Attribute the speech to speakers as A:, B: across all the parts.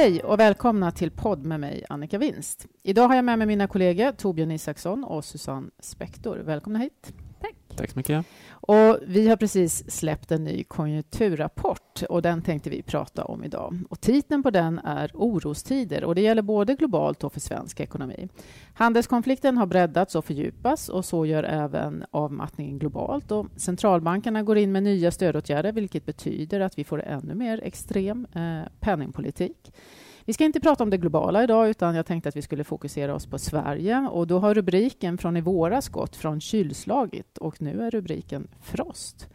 A: Hej och välkomna till podd med mig, Annika Winst. Idag har jag med mig mina kollegor Torbjörn Isaksson och Susanne Spektor. Välkomna hit.
B: Tack.
C: Så mycket.
A: Och vi har precis släppt en ny konjunkturrapport och den tänkte vi prata om idag. Och titeln på den är Orostider och det gäller både globalt och för svensk ekonomi. Handelskonflikten har breddats och fördjupats och så gör även avmattningen globalt. Och centralbankerna går in med nya stödåtgärder vilket betyder att vi får ännu mer extrem eh, penningpolitik. Vi ska inte prata om det globala idag, utan jag tänkte att vi skulle fokusera oss på Sverige. Och då har rubriken från i våras gått från kylslaget och nu är rubriken frost.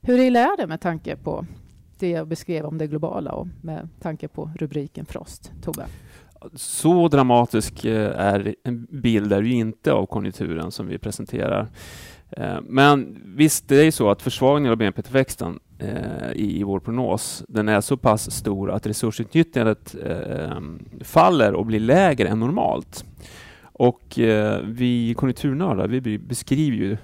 A: Hur illa är det med tanke på det jag beskrev om det globala och med tanke på rubriken frost? Tobbe?
C: Så dramatisk eh, är en bild är ju inte av konjunkturen som vi presenterar. Eh, men visst, det är ju så att försvagningen av BNP-tillväxten eh, i, i vår prognos, den är så pass stor att resursutnyttjandet eh, faller och blir lägre än normalt. Och eh, vi konjunkturnördar vi beskriver ju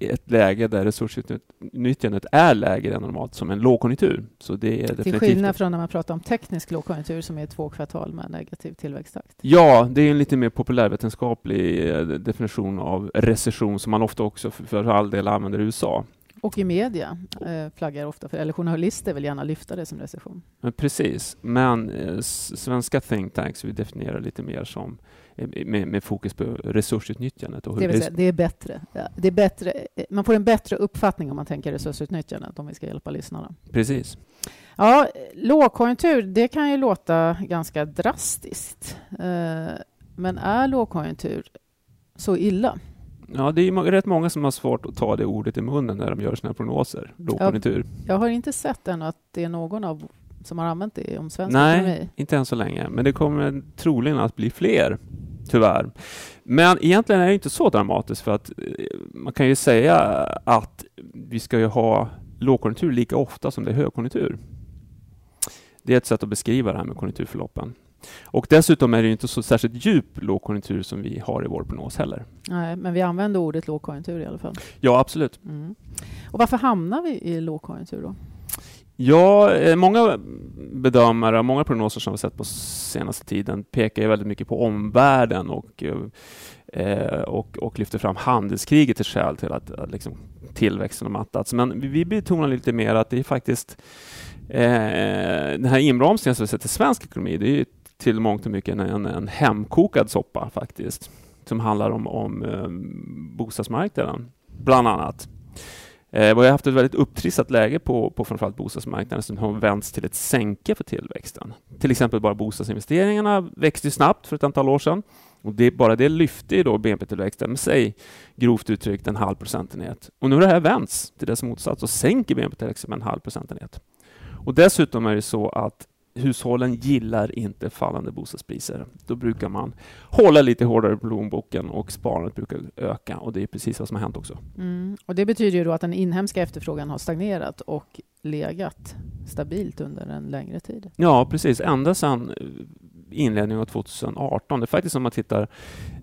C: ett läge där resursutnyttjandet är lägre än normalt som en lågkonjunktur.
A: Så det är definitivt Till skillnad från när man pratar om teknisk lågkonjunktur som är två kvartal med negativ tillväxttakt.
C: Ja, det är en lite mer populärvetenskaplig eh, definition av recession som man ofta också för all del använder i USA.
A: Och i media eh, flaggar ofta för, eller journalister vill gärna lyfta det som recession.
C: Men precis, men eh, svenska think tanks vi definierar lite mer som med, med, fokus på resursutnyttjandet. Och
A: det, vill säga, det, är bättre. det är bättre. Man får en bättre uppfattning om man tänker resursutnyttjandet, om vi ska hjälpa lyssnarna.
C: Precis.
A: Ja, lågkonjunktur, det kan ju låta ganska drastiskt. Eh, men är lågkonjunktur så illa?
C: Ja, det är rätt många som har svårt att ta det ordet i munnen när de gör sina prognoser. Lågkonjunktur.
A: Jag, jag har inte sett ännu att det är någon av som har använt det om svensk
C: Nej,
A: ekonomi.
C: inte än så länge. Men det kommer troligen att bli fler, tyvärr. Men egentligen är det inte så dramatiskt för att eh, man kan ju säga att vi ska ju ha lågkonjunktur lika ofta som det är högkonjunktur. Det är ett sätt att beskriva det här med konjunkturförloppen. Och dessutom är det inte så särskilt djup lågkonjunktur som vi har i vår prognos heller.
A: Nej, men vi använder ordet lågkonjunktur i alla fall.
C: Ja, absolut.
A: Mm. Och varför hamnar vi i lågkonjunktur då?
C: Ja, eh, många bedömare, många prognoser som vi sett på senaste tiden pekar ju väldigt mycket på omvärlden och, eh, och, och lyfter fram handelskriget till skäl till att, att liksom tillväxten har mattats. Men vi betonar lite mer att det är faktiskt eh, den här inbromsningen som vi sett i svensk ekonomi, det är till mångt och mycket en, en, en hemkokad soppa faktiskt, som handlar om, om eh, bostadsmarknaden, bland annat. Eh, vi har haft ett väldigt upptrissat läge på, på framförallt bostadsmarknaden som har vänts till ett sänke för tillväxten. Till exempel bara bostadsinvesteringarna växte snabbt för ett antal år sedan. Och det, bara det lyfte då BNP-tillväxten med sig, grovt uttryckt, en halv procentenhet. Och nu har det här vänts till dess motsats och sänker BNP-tillväxten med en halv procentenhet. Och dessutom är det så att hushållen gillar inte fallande bostadspriser. Då brukar man hålla lite hårdare i plånboken och sparandet brukar öka och det är precis vad som har hänt också.
A: Mm. Och Det betyder ju då att den inhemska efterfrågan har stagnerat och legat stabilt under en längre tid.
C: Ja, precis. Ända sedan eh, inledningen av 2018. Det är faktiskt om man tittar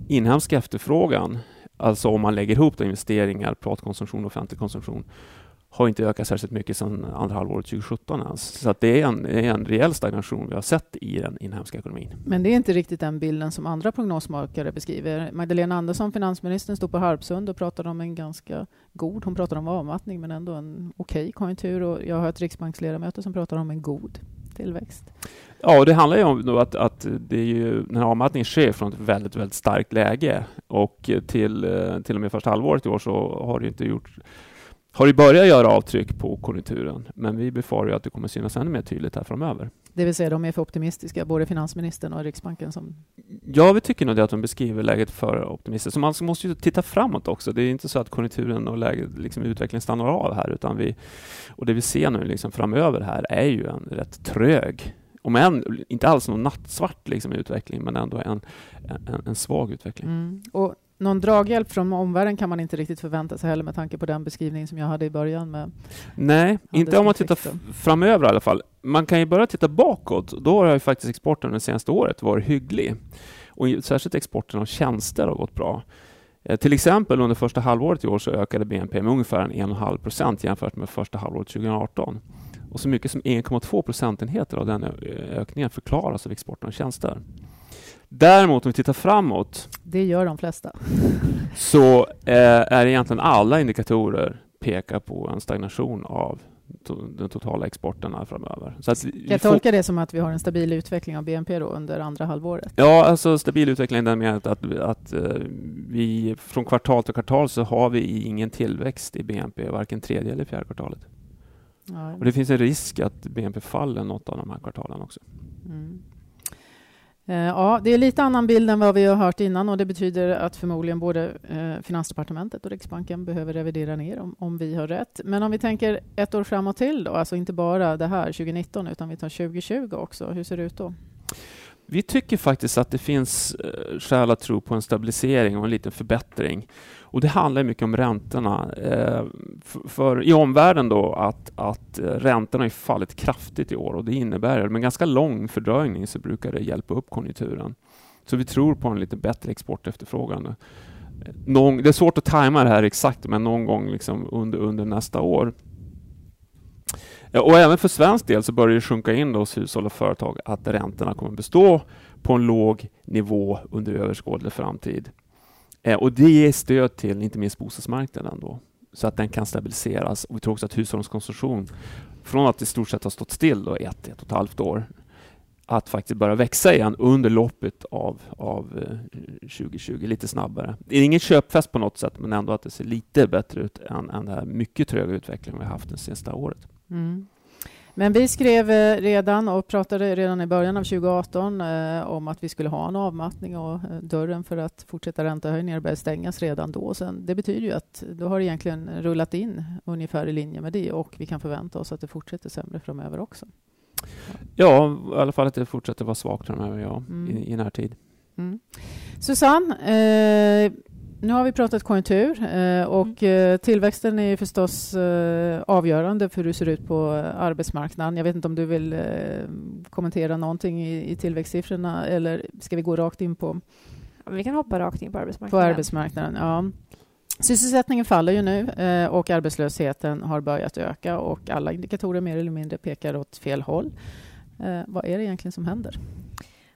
C: inhemsk efterfrågan, alltså om man lägger ihop investeringar, privatkonsumtion och offentlig konsumtion, har inte ökat särskilt mycket sedan andra halvåret 2017 ens. Så det är en, är en rejäl stagnation vi har sett i den inhemska ekonomin.
A: Men det är inte riktigt den bilden som andra prognosmakare beskriver. Magdalena Andersson, finansministern, stod på Harpsund och pratade om en ganska god, hon pratade om avmattning, men ändå en okej okay konjunktur. Och jag har hört riksbanksledamöter som pratar om en god tillväxt.
C: Ja, och det handlar ju om att, att det är ju, den här avmattningen sker från ett väldigt, väldigt starkt läge och till, eh, till och med första halvåret i år så har det inte gjort har det börjat göra avtryck på konjunkturen, men vi befarar ju att det kommer synas ännu mer tydligt här framöver.
A: Det vill säga, de är för optimistiska, både finansministern och Riksbanken? Som...
C: Ja, vi tycker nog det att de beskriver läget för optimistiskt. Så man måste ju titta framåt också. Det är inte så att konjunkturen och läget, liksom utvecklingen stannar av här, utan vi, och det vi ser nu liksom framöver här är ju en rätt trög om än inte alls någon nattsvart liksom, utveckling, men ändå en, en, en svag utveckling.
A: Mm. Och någon draghjälp från omvärlden kan man inte riktigt förvänta sig heller med tanke på den beskrivning som jag hade i början. Med
C: Nej, inte om man tittar framöver i alla fall. Man kan ju börja titta bakåt. Då har ju faktiskt exporten det senaste året varit hygglig. Och särskilt exporten av tjänster har gått bra. Eh, till exempel under första halvåret i år så ökade BNP med ungefär 1,5 procent jämfört med första halvåret 2018. Och så mycket som 1,2 procentenheter av den ökningen förklaras av exporten av tjänster. Däremot om vi tittar framåt.
A: Det gör de flesta.
C: Så eh, är egentligen alla indikatorer pekar på en stagnation av den totala exporten framöver.
A: Så att jag tolkar det som att vi har en stabil utveckling av BNP då under andra halvåret?
C: Ja, alltså stabil utveckling den med att, att uh, vi från kvartal till kvartal så har vi ingen tillväxt i BNP, varken tredje eller fjärde kvartalet. Ja. Och det finns en risk att BNP faller något av de här kvartalen också. Mm.
A: Eh, ja, det är lite annan bild än vad vi har hört innan och det betyder att förmodligen både eh, Finansdepartementet och Riksbanken behöver revidera ner om, om vi har rätt. Men om vi tänker ett år framåt till då, alltså inte bara det här 2019 utan vi tar 2020 också. Hur ser det ut då?
C: Vi tycker faktiskt att det finns eh, skäl att tro på en stabilisering och en liten förbättring. Och Det handlar mycket om räntorna. Eh, för, I omvärlden då att, att eh, räntorna har fallit kraftigt i år och det innebär med ganska lång fördröjning så brukar det hjälpa upp konjunkturen. Så vi tror på en lite bättre exportefterfrågan. Någon, det är svårt att tajma det här exakt, men någon gång liksom under, under nästa år. Och även för svensk del så börjar det sjunka in hos hushåll och företag att räntorna kommer bestå på en låg nivå under överskådlig framtid. Eh, och det ger stöd till inte minst bostadsmarknaden då, så att den kan stabiliseras. Och vi tror också att hushållens konsumtion, från att i stort sett ha stått still då ett, ett och ett halvt år, att faktiskt börja växa igen under loppet av, av eh, 2020, lite snabbare. Det är ingen köpfest på något sätt, men ändå att det ser lite bättre ut än, än den här mycket tröga utvecklingen vi haft det senaste året. Mm.
A: Men vi skrev eh, redan och pratade redan i början av 2018 eh, om att vi skulle ha en avmattning och eh, dörren för att fortsätta räntehöjningar började stängas redan då. Sen, det betyder ju att då har det egentligen rullat in ungefär i linje med det och vi kan förvänta oss att det fortsätter sämre framöver också.
C: Ja, i alla fall att det fortsätter vara svagt framöver, ja, mm. i, i närtid.
A: Mm. Susanne, eh, nu har vi pratat konjunktur eh, och mm. Eh, tillväxten är förstås eh, avgörande för hur det ser ut på arbetsmarknaden. Jag vet inte om du vill kommentera någonting i tillväxtsiffrorna eller ska vi gå rakt in på?
B: Vi kan hoppa rakt in på arbetsmarknaden.
A: På arbetsmarknaden, ja. Sysselsättningen faller ju nu eh, och arbetslösheten har börjat öka och alla indikatorer mer eller mindre pekar åt fel håll. Eh, vad är det egentligen som händer?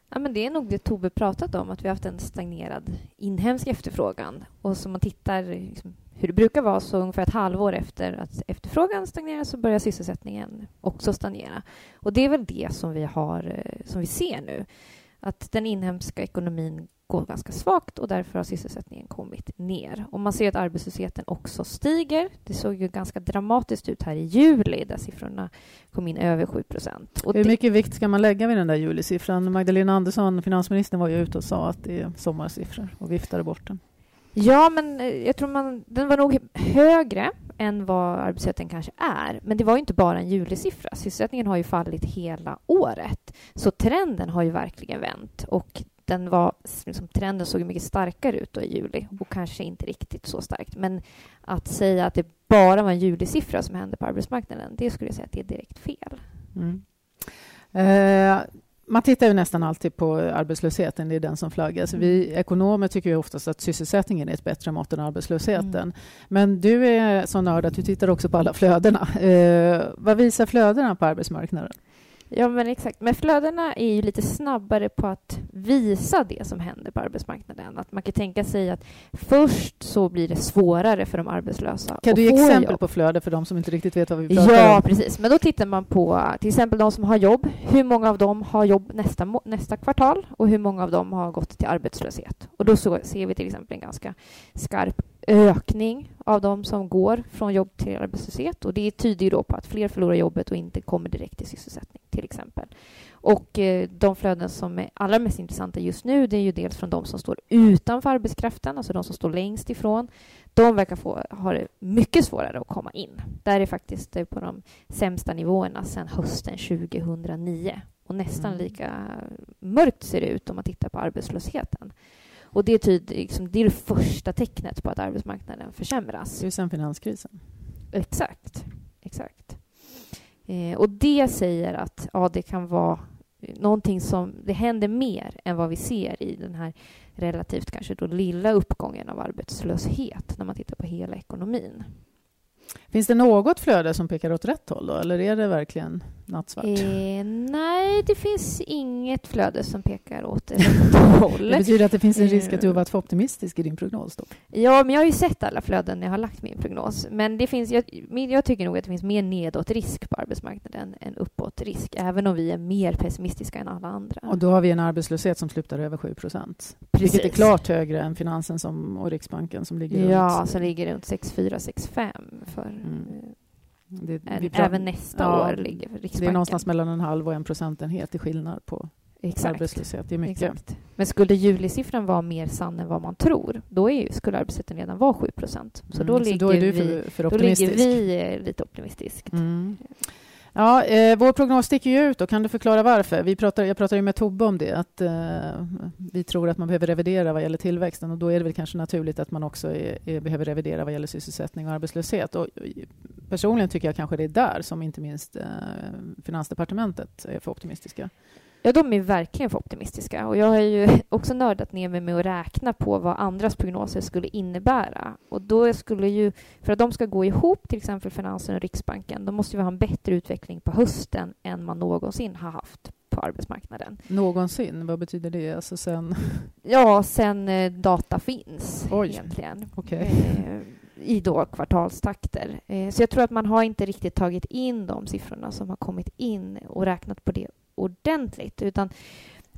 B: Ja, men det är nog det Tove pratat om, att vi har haft en stagnerad inhemsk efterfrågan. Och som man tittar liksom, hur det brukar vara, så ungefär ett halvår efter att efterfrågan stagnerar så börjar sysselsättningen också stagnera. Och det är väl det som vi, har, eh, som vi ser nu. Att den inhemska ekonomin går ganska svagt och därför har sysselsättningen kommit ner. Och man ser att arbetslösheten också stiger. Det såg ju ganska dramatiskt ut här i juli där siffrorna kom in över 7 procent.
A: Hur mycket det... vikt ska man lägga vid den där julisiffran? Magdalena Andersson, finansministern, var ju ute och sa att det är sommarsiffror och viftade bort den.
B: Ja, men eh, jag tror man, den var nog högre än vad arbetslösheten kanske är. Men det var inte bara en julisiffra. Sysselsättningen har ju fallit hela året. Så trenden har ju verkligen vänt. Och den var, liksom, trenden såg mycket starkare ut i juli och kanske inte riktigt så starkt. Men att säga att det bara var en julisiffra som hände på arbetsmarknaden, det skulle jag säga att det är direkt fel. Mm.
A: Eh, man tittar ju nästan alltid på arbetslösheten, det är den som flaggas. Vi mm. ekonomer tycker ju oftast att sysselsättningen är ett bättre mått än arbetslösheten. Mm. Men du är så nörd att du tittar också på alla flödena. Eh, vad visar flödena på arbetsmarknaden?
B: Ja, men exakt. Men flödena är ju lite snabbare på att visa det som händer på arbetsmarknaden. Att man kan tänka sig att först så blir det svårare för de arbetslösa
A: Kan du ge exempel jobb. på flöde för de som inte riktigt vet vad vi pratar
B: ja, om? Ja, precis. Men då tittar man på till exempel de som har jobb. Hur många av dem har jobb nästa, nästa kvartal och hur många av dem har gått till arbetslöshet? Och då så ser vi till exempel en ganska skarp ökning av de som går från jobb till arbetslöshet. Och det tyder ju då på att fler förlorar jobbet och inte kommer direkt till sysselsättning, till exempel. Och eh, de flöden som är allra mest intressanta just nu, det är ju dels från de som står utanför arbetskraften, alltså de som står längst ifrån. De verkar få, ha det mycket svårare att komma in. Där är faktiskt eh, på de sämsta nivåerna sedan hösten 2009. Och nästan mm. lika mörkt ser det ut om man tittar på arbetslösheten. Och det, tyder, liksom, det är det första tecknet på att arbetsmarknaden försämras.
A: Det är sen finanskrisen.
B: Exakt. Exakt. Eh, och det säger att ja, det kan vara eh, någonting som... Det händer mer än vad vi ser i den här relativt kanske då lilla uppgången av arbetslöshet när man tittar på hela ekonomin.
A: Finns det något flöde som pekar åt rätt håll då, eller är det verkligen nattsvart?
B: Eh, nej, det finns inget flöde som pekar åt rätt håll.
A: Det betyder att det finns en
B: Eh.
A: risk att du har varit för optimistisk i din prognos då?
B: Ja, men jag har ju sett alla flöden när jag har lagt min prognos. Men det finns, jag, jag tycker nog att det finns mer nedåt risk på arbetsmarknaden än uppåt risk, även om vi är mer pessimistiska än alla andra.
A: Och då har vi en arbetslöshet som slutar över 7 procent. Vilket är klart högre än Finansen som, och Riksbanken som ligger
B: Ja,
A: runt...
B: som ligger runt 6,4-6,5 för
A: Mm.
B: Eh,
A: Det, pratar-
B: även nästa
A: Ja,
B: år ligger Riksbanken.
A: Det är någonstans mellan en halv och en procentenhet i skillnad på
B: Exakt.
A: arbetslöshet. Det är mycket.
B: Exakt. Men skulle julisiffran vara mer sann än vad man tror, då är skulle arbetslösheten redan vara 7 procent. Så,
A: Mm,
B: då, ligger
A: då är du
B: vi,
A: för, för
B: då ligger vi eh, lite optimistiskt.
A: Mm. Ja, eh, vår prognos sticker ju ut. Och kan du förklara varför? Vi pratar, jag pratade ju med Tobbe om det, att eh, vi tror att man behöver revidera vad gäller tillväxten och då är det väl kanske naturligt att man också är, är, behöver revidera vad gäller sysselsättning och arbetslöshet. Och, personligen tycker jag kanske det är där som inte minst eh, Finansdepartementet är för optimistiska.
B: Ja, de är verkligen för optimistiska. Och jag har ju också nördat ner mig med att räkna på vad andras prognoser skulle innebära. Och då skulle ju, för att de ska gå ihop, till exempel Finansen och Riksbanken, då måste vi ha en bättre utveckling på hösten än man någonsin har haft på arbetsmarknaden.
A: Någonsin, vad betyder det? Alltså sen,
B: Ja, sen eh, data finns
A: Oj.
B: egentligen.
A: okej.
B: I då kvartalstakter. Eh, så jag tror att man har inte riktigt tagit in de siffrorna som har kommit in och räknat på det ordentligt. Utan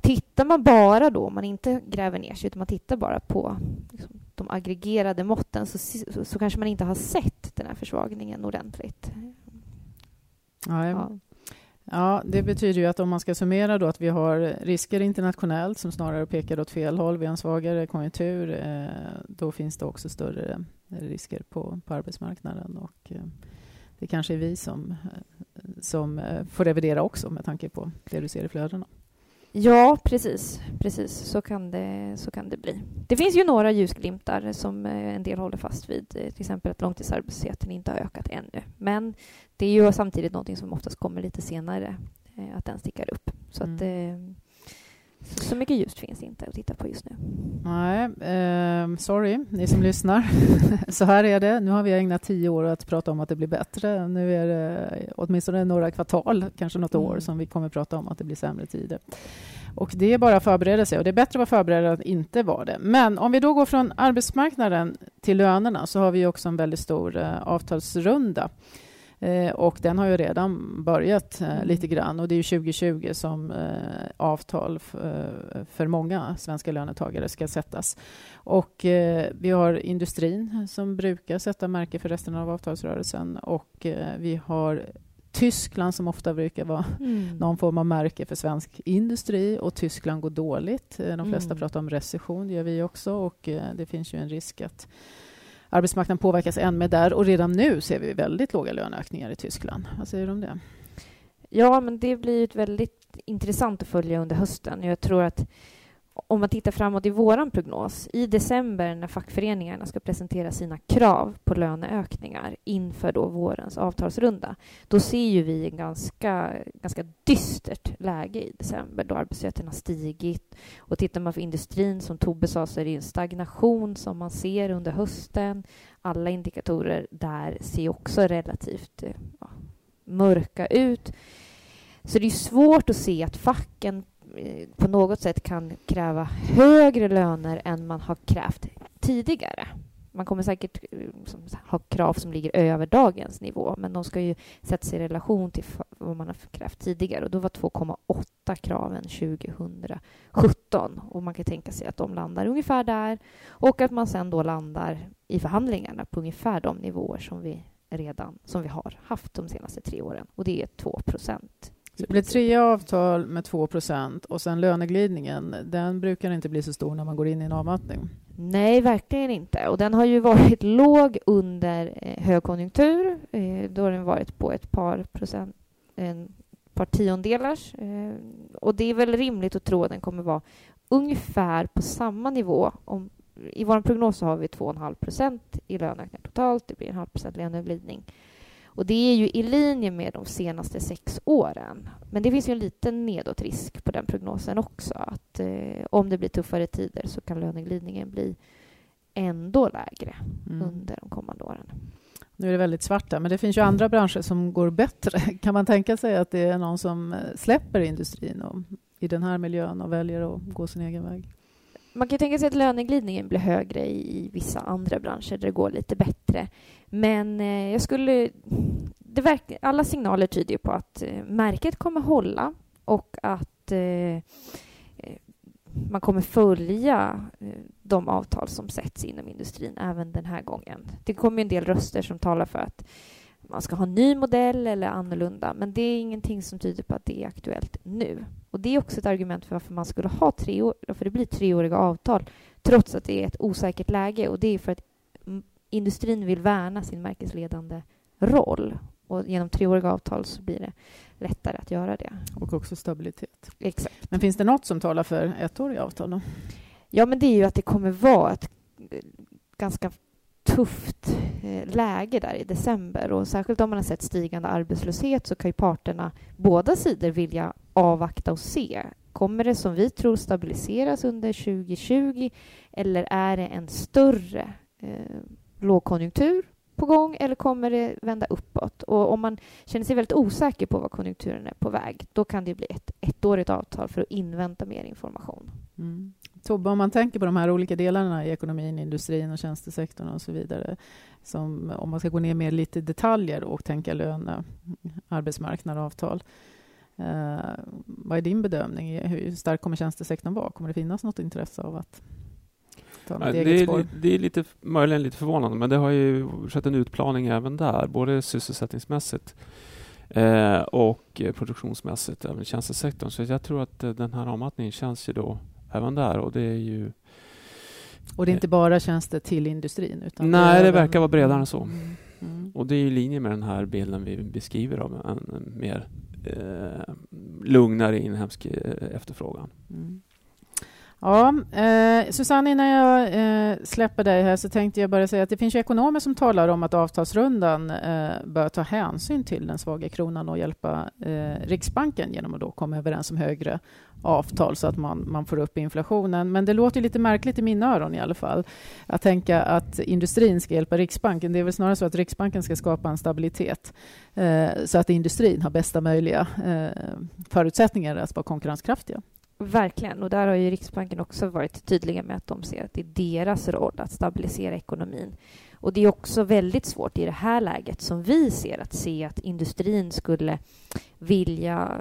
B: tittar man bara då, om man inte gräver ner sig, utan man tittar bara på liksom, de aggregerade måtten så, så, så kanske man inte har sett den här försvagningen ordentligt.
A: Nej.
B: Ja.
A: Ja, det betyder ju att om man ska summera då att vi har risker internationellt som snarare pekar åt fel håll. Vi har en svagare konjunktur. Eh, då finns det också större risker på, på arbetsmarknaden. Och, eh, det kanske är vi som, eh, som får revidera också med tanke på det du ser i flödena.
B: Ja, precis. precis. Så, kan det, så kan det bli. Det finns ju några ljusglimtar som eh, en del håller fast vid. eh, Till exempel att långtidsarbetslösheten inte har ökat ännu. Men det är ju samtidigt någonting som oftast kommer lite senare, eh, att den stickar upp. Så, att, eh, så, så mycket ljust finns inte att titta på just nu.
A: Nej, eh, sorry, ni som lyssnar. Så här är det. Nu har vi ägnat tio år att prata om att det blir bättre. Nu är det åtminstone några kvartal, kanske något år,
B: Mm.
A: som vi kommer prata om att det blir sämre tider. Och det är bara att förbereda sig. Och det är bättre att vara förberedd än att inte vara det. Men om vi då går från arbetsmarknaden till lönerna så har vi också en väldigt stor eh, avtalsrunda. Eh, och den har ju redan börjat eh,
B: Mm.
A: lite grann. Och det är ju 2020 som eh, avtal eh, för många svenska löntagare ska sättas. Och vi har industrin som brukar sätta märke för resten av avtalsrörelsen. Och vi har Tyskland som ofta brukar vara någon form av märke för svensk industri och Tyskland går dåligt. De flesta
B: Mm.
A: pratar om recession, det gör vi också och det finns ju en risk att arbetsmarknaden påverkas än mer där och redan nu ser vi väldigt låga löneökningar i Tyskland. Vad säger du om det?
B: Ja, men det blir ett väldigt intressant att följa under hösten. Jag tror att om man tittar framåt i vår prognos, i december när fackföreningarna ska presentera sina krav på löneökningar inför då vårens avtalsrunda, då ser ju vi en ganska, ganska dystert läge i december då arbetslösheten har stigit. Och tittar man på industrin, som Tobbe sa, så är det en stagnation som man ser under hösten. Alla indikatorer där ser också relativt ja, mörka ut. Så det är svårt att se att facken Eh, på något sätt kan kräva högre löner än man har krävt tidigare. Man kommer säkert liksom, ha krav som ligger över dagens nivå, men de ska ju sättas i relation till vad man har krävt tidigare. Och då var 2,8 kraven 2017. Och man kan tänka sig att de landar ungefär där och att man sen då landar i förhandlingarna på ungefär de nivåer som vi redan som vi har haft de senaste tre åren. Och det är 2 procent.
A: Så det blir tre avtal med 2% och sen löneglidningen, den brukar inte bli så stor när man går in i en avmattning.
B: Nej, verkligen inte. Och den har ju varit låg under eh, högkonjunktur. Eh, då har den varit på ett par procent, en par tiondelars. Eh, och det är väl rimligt att tro att den kommer vara ungefär på samma nivå. Om, I vår prognos så har vi 2,5 procent i löneökningar totalt. Det blir en halv procent löneglidning. Och det är ju i linje med de senaste sex åren. Men det finns ju en liten nedåtrisk på den prognosen också. Att eh, om det blir tuffare tider så kan löneglidningen bli ändå lägre
A: Mm.
B: under de kommande åren.
A: Nu är det väldigt svart där, men det finns ju andra branscher som går bättre. Kan man tänka sig att det är någon som släpper industrin och, i den här miljön och väljer att gå sin egen väg?
B: Man kan tänka sig att löneglidningen blir högre i vissa andra branscher där det går lite bättre. Men eh, jag skulle... Det verk, alla signaler tyder på att eh, märket kommer hålla och att eh, eh man kommer följa eh, de avtal som sätts inom industrin även den här gången. Det kommer en del röster som talar för att man ska ha en ny modell eller annorlunda, men det är ingenting som tyder på att det är aktuellt nu. Och Det är också ett argument för varför man skulle ha tre år, för det blir treåriga avtal trots att det är ett osäkert läge och det är för att industrin vill värna sin märkesledande roll och genom treåriga avtal så blir det lättare att göra det.
A: Och också stabilitet.
B: Exakt.
A: Men finns det något som talar för ettåriga avtal? Då?
B: Ja, men det är ju att det kommer vara ett ganska tufft eh, läge där i december och särskilt om man har sett stigande arbetslöshet så kan ju parterna, båda sidor, vilja avvakta och se. Kommer det som vi tror stabiliseras under 2020 eller är det en större eh, lågkonjunktur på gång eller kommer det vända uppåt? Och om man känner sig väldigt osäker på vad konjunkturen är på väg, då kan det bli ett ettårigt avtal för att invänta mer information.
A: Mm. Tobbe, om man tänker på de här olika delarna i ekonomin, industrin och tjänstesektorn och så vidare, som, om man ska gå ner mer lite i detaljer och tänka löne, arbetsmarknad och avtal. Eh, vad är din bedömning? Hur stark kommer tjänstesektorn vara? Kommer det finnas något intresse av att
C: ta något ja, eget spår? Det är lite, möjligen lite förvånande, men det har ju skett en utplaning även där, både sysselsättningsmässigt eh, och produktionsmässigt, även tjänstesektorn. Så jag tror att eh, den här avmattningen känns ju då även där och det är ju
A: och det är inte bara tjänster till industrin? Utan
C: nej, det, det verkar vara bredare än så. Mm. Mm. Och det är i linje med den här bilden vi beskriver av en mer eh, lugnare inhemsk eh, efterfrågan. Mm.
A: Ja, eh, Susanne, innan jag eh, släpper dig här så tänkte jag bara säga att det finns ekonomer som talar om att avtalsrundan eh, bör ta hänsyn till den svaga kronan och hjälpa eh, Riksbanken genom att då komma överens om högre avtal så att man, man får upp inflationen. Men det låter lite märkligt i mina öron i alla fall att tänka att industrin ska hjälpa Riksbanken. Det är väl snarare så att Riksbanken ska skapa en stabilitet eh, så att industrin har bästa möjliga eh, förutsättningar att vara konkurrenskraftiga.
B: Verkligen, och där har ju Riksbanken också varit tydliga med att de ser att det är deras roll att stabilisera ekonomin. Och det är också väldigt svårt i det här läget som vi ser att se att industrin skulle vilja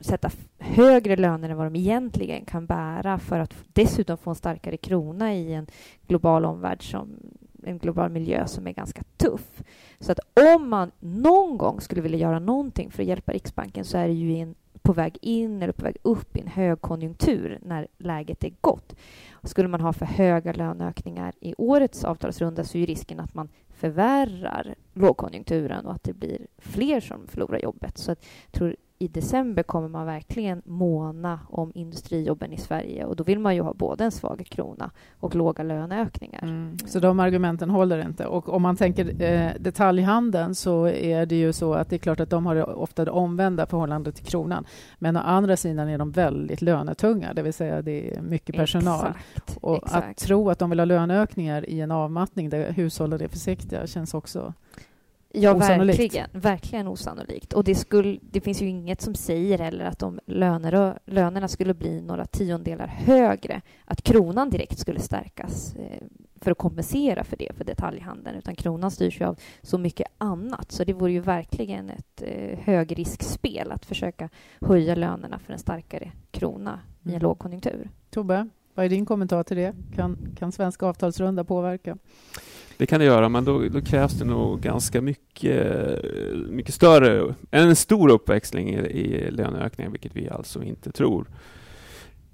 B: sätta högre löner än vad de egentligen kan bära för att dessutom få en starkare krona i en global omvärld som en global miljö som är ganska tuff. Så att om man någon gång skulle vilja göra någonting för att hjälpa Riksbanken så är det ju en på väg in eller på väg upp i en högkonjunktur när läget är gott. Skulle man ha för höga löneökningar i årets avtalsrunda så är risken att man förvärrar lågkonjunkturen och att det blir fler som förlorar jobbet. Så jag tror i december kommer man verkligen måna om industrijobben i Sverige och då vill man ju ha både en svag krona och låga löneökningar. Mm.
A: Så de argumenten håller inte. Och om man tänker eh, detaljhandeln så är det ju så att det är klart att de har ofta det omvända förhållandet till kronan. Men å andra sidan är de väldigt lönetunga, det vill säga det är mycket personal. Exakt, och exakt. att tro att de vill ha löneökningar i en avmattning där hushållen är försiktiga känns också
B: Ja, osannolikt. verkligen. Verkligen osannolikt. Och det, skulle, det finns ju inget som säger heller att om löner, lönerna skulle bli några tiondelar högre, att kronan direkt skulle stärkas eh, för att kompensera för det för detaljhandeln, utan kronan styrs ju av så mycket annat. Så det vore ju verkligen ett eh, högriskspel att försöka höja lönerna för en starkare krona i en mm. lågkonjunktur.
A: Tobbe, vad är din kommentar till det? Kan, kan svenska avtalsrunda påverka?
C: Det kan det göra, men då, då, krävs det nog ganska mycket, mycket större, en stor uppväxling i, i löneökningar, vilket vi alltså inte tror.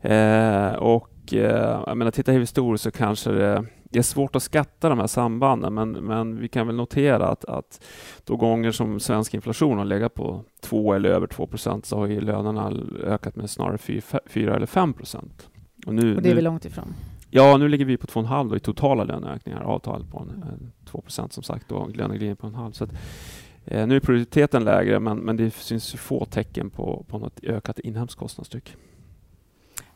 C: Eh, och eh, jag menar, titta historiskt så kanske det, det, är svårt att skatta de här sambanden, men, men vi kan väl notera att, att då gånger som svensk inflation har legat på 2 eller över 2 procent så har ju lönerna ökat med snarare 4 eller 5 procent.
A: Och, nu, och det är vi långt ifrån.
C: Ja, nu ligger vi på 2,5 i totala löneökningar, avtal på en, en 2 som sagt och löneglidning på en halv. Så att, eh, nu är produktiviteten lägre, men, men det syns få tecken på, på något ökat inhemskt kostnadstryck.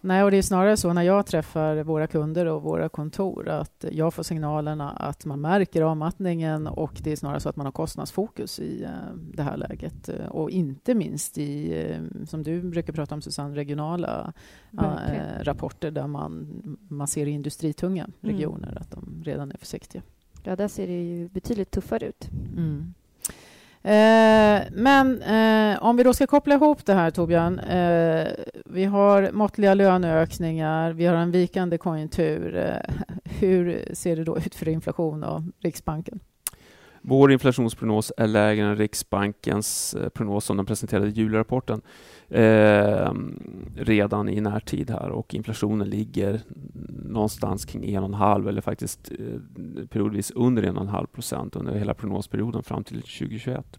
A: Nej, och det är snarare så när jag träffar våra kunder och våra kontor att jag får signalerna att man märker avmattningen och det är snarare så att man har kostnadsfokus i eh, det här läget. Och inte minst i, eh, som du brukar prata om Susanne, regionala
B: Verkligen.
A: rapporter där man, man ser i industritunga
B: Mm.
A: regioner att de redan är försiktiga.
B: Ja, där ser det ju betydligt tuffare ut.
A: Mm. Eh, men eh, om vi då ska koppla ihop det här, Torbjörn. Eh, vi har måttliga löneökningar, vi har en vikande konjunktur. Eh, hur ser det då ut för inflation och Riksbanken?
C: Vår inflationsprognos är lägre än Riksbankens eh, prognos som de presenterade i julrapporten eh, redan i närtid här och inflationen ligger någonstans kring 1,5 eller faktiskt eh, periodvis under 1,5 procent under hela prognosperioden fram till 2021.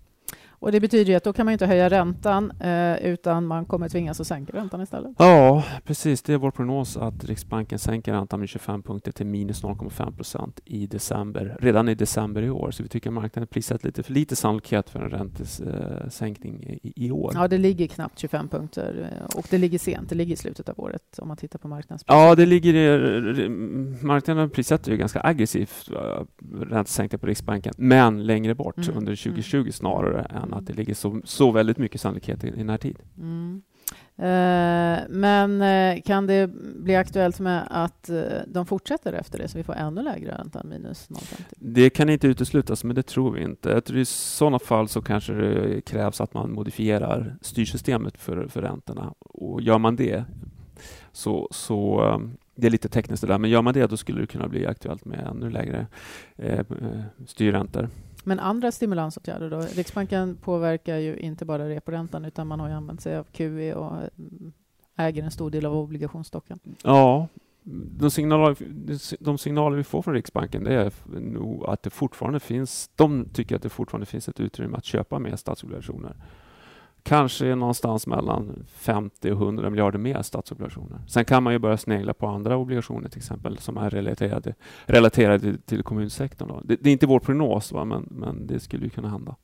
A: Och det betyder ju att då kan man inte höja räntan eh, utan man kommer tvingas att sänka räntan istället.
C: Ja, precis. Det är vår prognos att Riksbanken sänker räntan med 25 punkter till minus 0,5 procent i december, redan i december i år. Så vi tycker marknaden prissatt lite för lite sannolikhet för en räntesänkning i, i år.
A: Ja, det ligger knappt 25 punkter eh, och det ligger sent. Det ligger i slutet av året om man tittar på marknadspriset.
C: Ja, det ligger i, marknaden prissätter ju ganska aggressivt äh, räntesänkningar på Riksbanken, men längre bort
A: Mm.
C: under 2020
A: Mm.
C: snarare än att det ligger så, så väldigt mycket sannolikhet i, i närtid.
A: Mm. Eh, men eh, kan det bli aktuellt med att eh, de fortsätter efter det så vi får ännu lägre ränta än minus 0,50?
C: Det kan inte uteslutas, men det tror vi inte. Jag tror I sådana fall så kanske det krävs att man modifierar styrsystemet för, för räntorna. Och gör man det så, så det är lite tekniskt det där, men gör man det då skulle det kunna bli aktuellt med ännu lägre eh, styrräntor.
A: Men andra stimulansåtgärder då? Riksbanken påverkar ju inte bara reporäntan utan man har ju använt sig av QE och mm, äger en stor del av obligationsstocken.
C: Ja, de signaler, de signaler vi får från Riksbanken det är nog att det fortfarande finns, de tycker att det fortfarande finns ett utrymme att köpa mer statsobligationer. Kanske någonstans mellan 50 och 100 miljarder mer statsobligationer. Sen kan man ju börja snegla på andra obligationer till exempel som är relaterade, relaterade till kommunsektorn. Då. Det, det är inte vår prognos, va? Men, men det skulle ju kunna hända.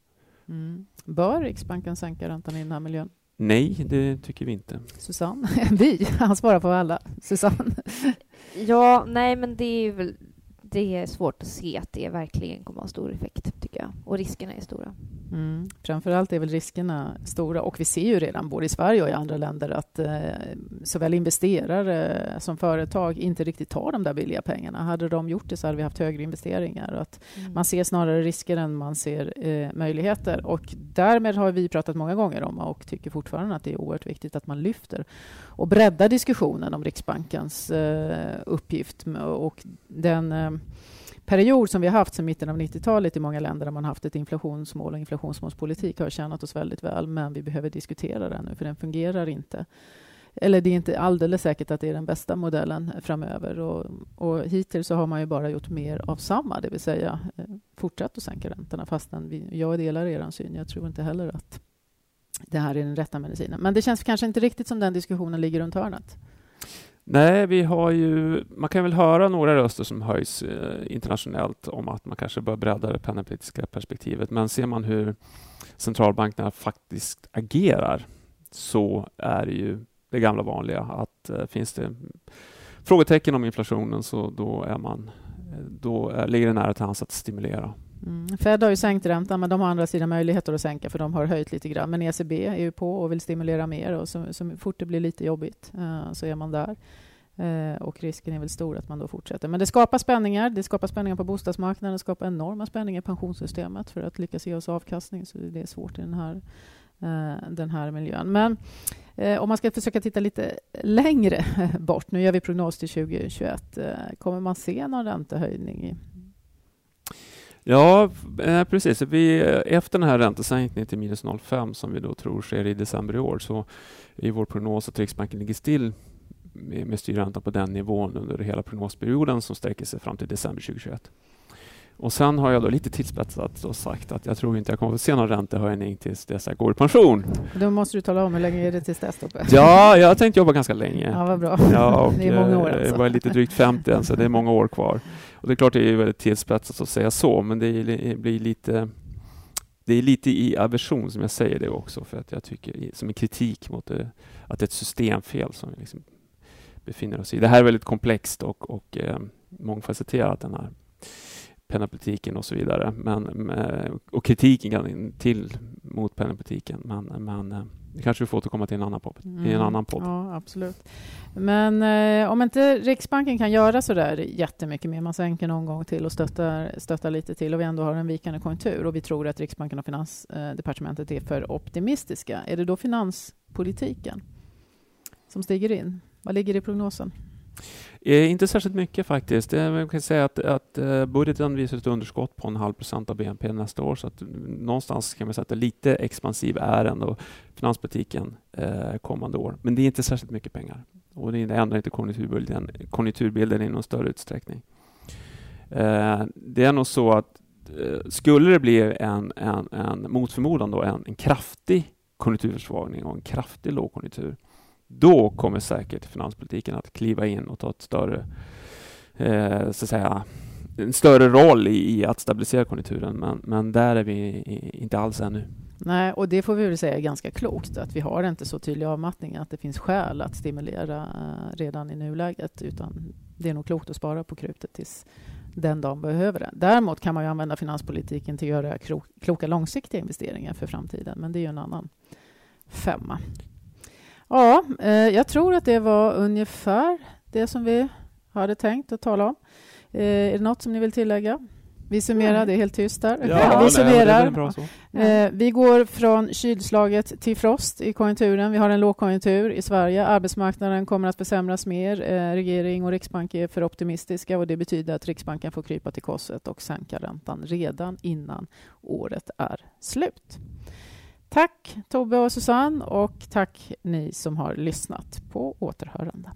A: Mm. Bör Riksbanken sänka räntan i den här miljön?
C: Nej, det tycker vi inte.
A: Susanne? Vi? Han svarar på alla. Susanne?
B: Ja, nej, men det är väl det är svårt att se att det verkligen kommer att ha stor effekt, tycker jag. Och riskerna är stora.
A: Mm. Framförallt är väl riskerna stora och vi ser ju redan både i Sverige och i andra länder att eh, såväl investerare som företag inte riktigt tar de där billiga pengarna. Hade de gjort det så hade vi haft högre investeringar. Att
B: Mm.
A: man ser snarare risker än man ser eh, möjligheter. Och därmed har vi pratat många gånger om och tycker fortfarande att det är oerhört viktigt att man lyfter och breddar diskussionen om Riksbankens eh, uppgift och den eh, period som vi har haft sedan mitten av 90-talet i många länder där man haft ett inflationsmål och inflationsmålspolitik har tjänat oss väldigt väl, men vi behöver diskutera den nu, för den fungerar inte. Eller det är inte alldeles säkert att det är den bästa modellen framöver. Och, och hittills så har man ju bara gjort mer av samma, det vill säga eh, fortsatt att sänka räntorna fastän vi, jag delar er syn. Jag tror inte heller att det här är den rätta medicinen. Men det känns kanske inte riktigt som den diskussionen ligger runt hörnet.
C: Nej, vi har ju, man kan väl höra några röster som höjs eh, internationellt om att man kanske bör bredda det penningpolitiska perspektivet. Men ser man hur centralbankerna faktiskt agerar så är det ju det gamla vanliga att eh, finns det frågetecken om inflationen så då, är man, eh, då är, ligger det nära till hands att stimulera.
A: Mm. Fed har ju sänkt räntan, men de har andra sidan möjligheter att sänka för de har höjt lite grann. Men ECB är ju på och vill stimulera mer och så, så fort det blir lite jobbigt uh, så är man där. Uh, och risken är väl stor att man då fortsätter. Men det skapar spänningar. Det skapar spänningar på bostadsmarknaden. Det skapar enorma spänningar i pensionssystemet för att lyckas ge oss avkastning. Så det är svårt i den här, uh, den här miljön. Men om man ska försöka titta lite längre bort. Nu gör vi prognos till 2021. Kommer man se någon räntehöjning i
C: Ja, eh, precis. Vi, eh, efter den här räntesänkningen till minus 0,5 som vi då tror sker i december i år så är vår prognos att Riksbanken ligger still med styrräntan på den nivån under hela prognosperioden som sträcker sig fram till december 2021. Och sen har jag då lite tillspetsat och sagt att jag tror inte jag kommer att se någon räntehöjning tills dess jag går i pension.
A: Då måste du tala om hur länge är det tills dess? Tobbe?
C: Ja, jag har tänkt jobba ganska länge.
A: Ja, vad bra.
C: Ja, och
A: det är många år
C: eh,
A: alltså.
C: Jag var lite drygt 50 än, så det är många år kvar. Och det är klart det är väldigt tillspetsat att säga så, men det blir lite det är lite i aversion som jag säger det också, för att jag tycker, som en kritik mot det, att det är ett systemfel som liksom befinner oss i. Det här är väldigt komplext och, och eh, mångfacetterat, den här penningpolitiken och så vidare. Men, och kritiken till mot penningpolitiken. Men, men eh, det kanske vi får återkomma till en annan podd. Mm. I en mm. annan podd.
A: Ja, absolut. Men eh, om inte Riksbanken kan göra så där jättemycket mer, man sänker någon gång till och stöttar, stöttar lite till och vi ändå har en vikande konjunktur och vi tror att Riksbanken och Finansdepartementet är för optimistiska. Är det då finanspolitiken som stiger in? Vad ligger i prognosen?
C: Eh, inte särskilt mycket faktiskt. Eh, man kan säga att, att eh, budgeten visar ett underskott på en halv procent av BNP nästa år. Så att mm, någonstans kan man säga att det är lite expansiv är ändå finanspolitiken eh, kommande år. Men det är inte särskilt mycket pengar. Och det ändrar inte konjunkturbilden, konjunkturbilden i någon större utsträckning. Eh, det är nog så att eh, skulle det bli en, en, en mot förmodan då, en, en kraftig konjunkturförsvagning och en kraftig lågkonjunktur då kommer säkert finanspolitiken att kliva in och ta ett större, eh, så att säga, en större roll i, i, att stabilisera konjunkturen. Men, men där är vi inte alls ännu.
A: Nej, och det får vi väl säga är ganska klokt, att vi har inte så tydlig avmattning, att det finns skäl att stimulera eh, redan i nuläget, utan det är nog klokt att spara på krutet tills den dagen behöver det. Däremot kan man ju använda finanspolitiken till att göra kloka långsiktiga investeringar för framtiden, men det är ju en annan femma. Ja, eh, jag tror att det var ungefär det som vi hade tänkt att tala om. Eh, är det något som ni vill tillägga? Vi summerar, det är helt tyst där.
C: Ja, vi summerar.
A: Eh, vi går från kylslaget till frost i konjunkturen. Vi har en lågkonjunktur i Sverige. Arbetsmarknaden kommer att försämras mer. Eh, regering och Riksbank är för optimistiska och det betyder att Riksbanken får krypa till korset och sänka räntan redan innan året är slut. Tack Tobbe och Susanne och tack ni som har lyssnat. På återhörande.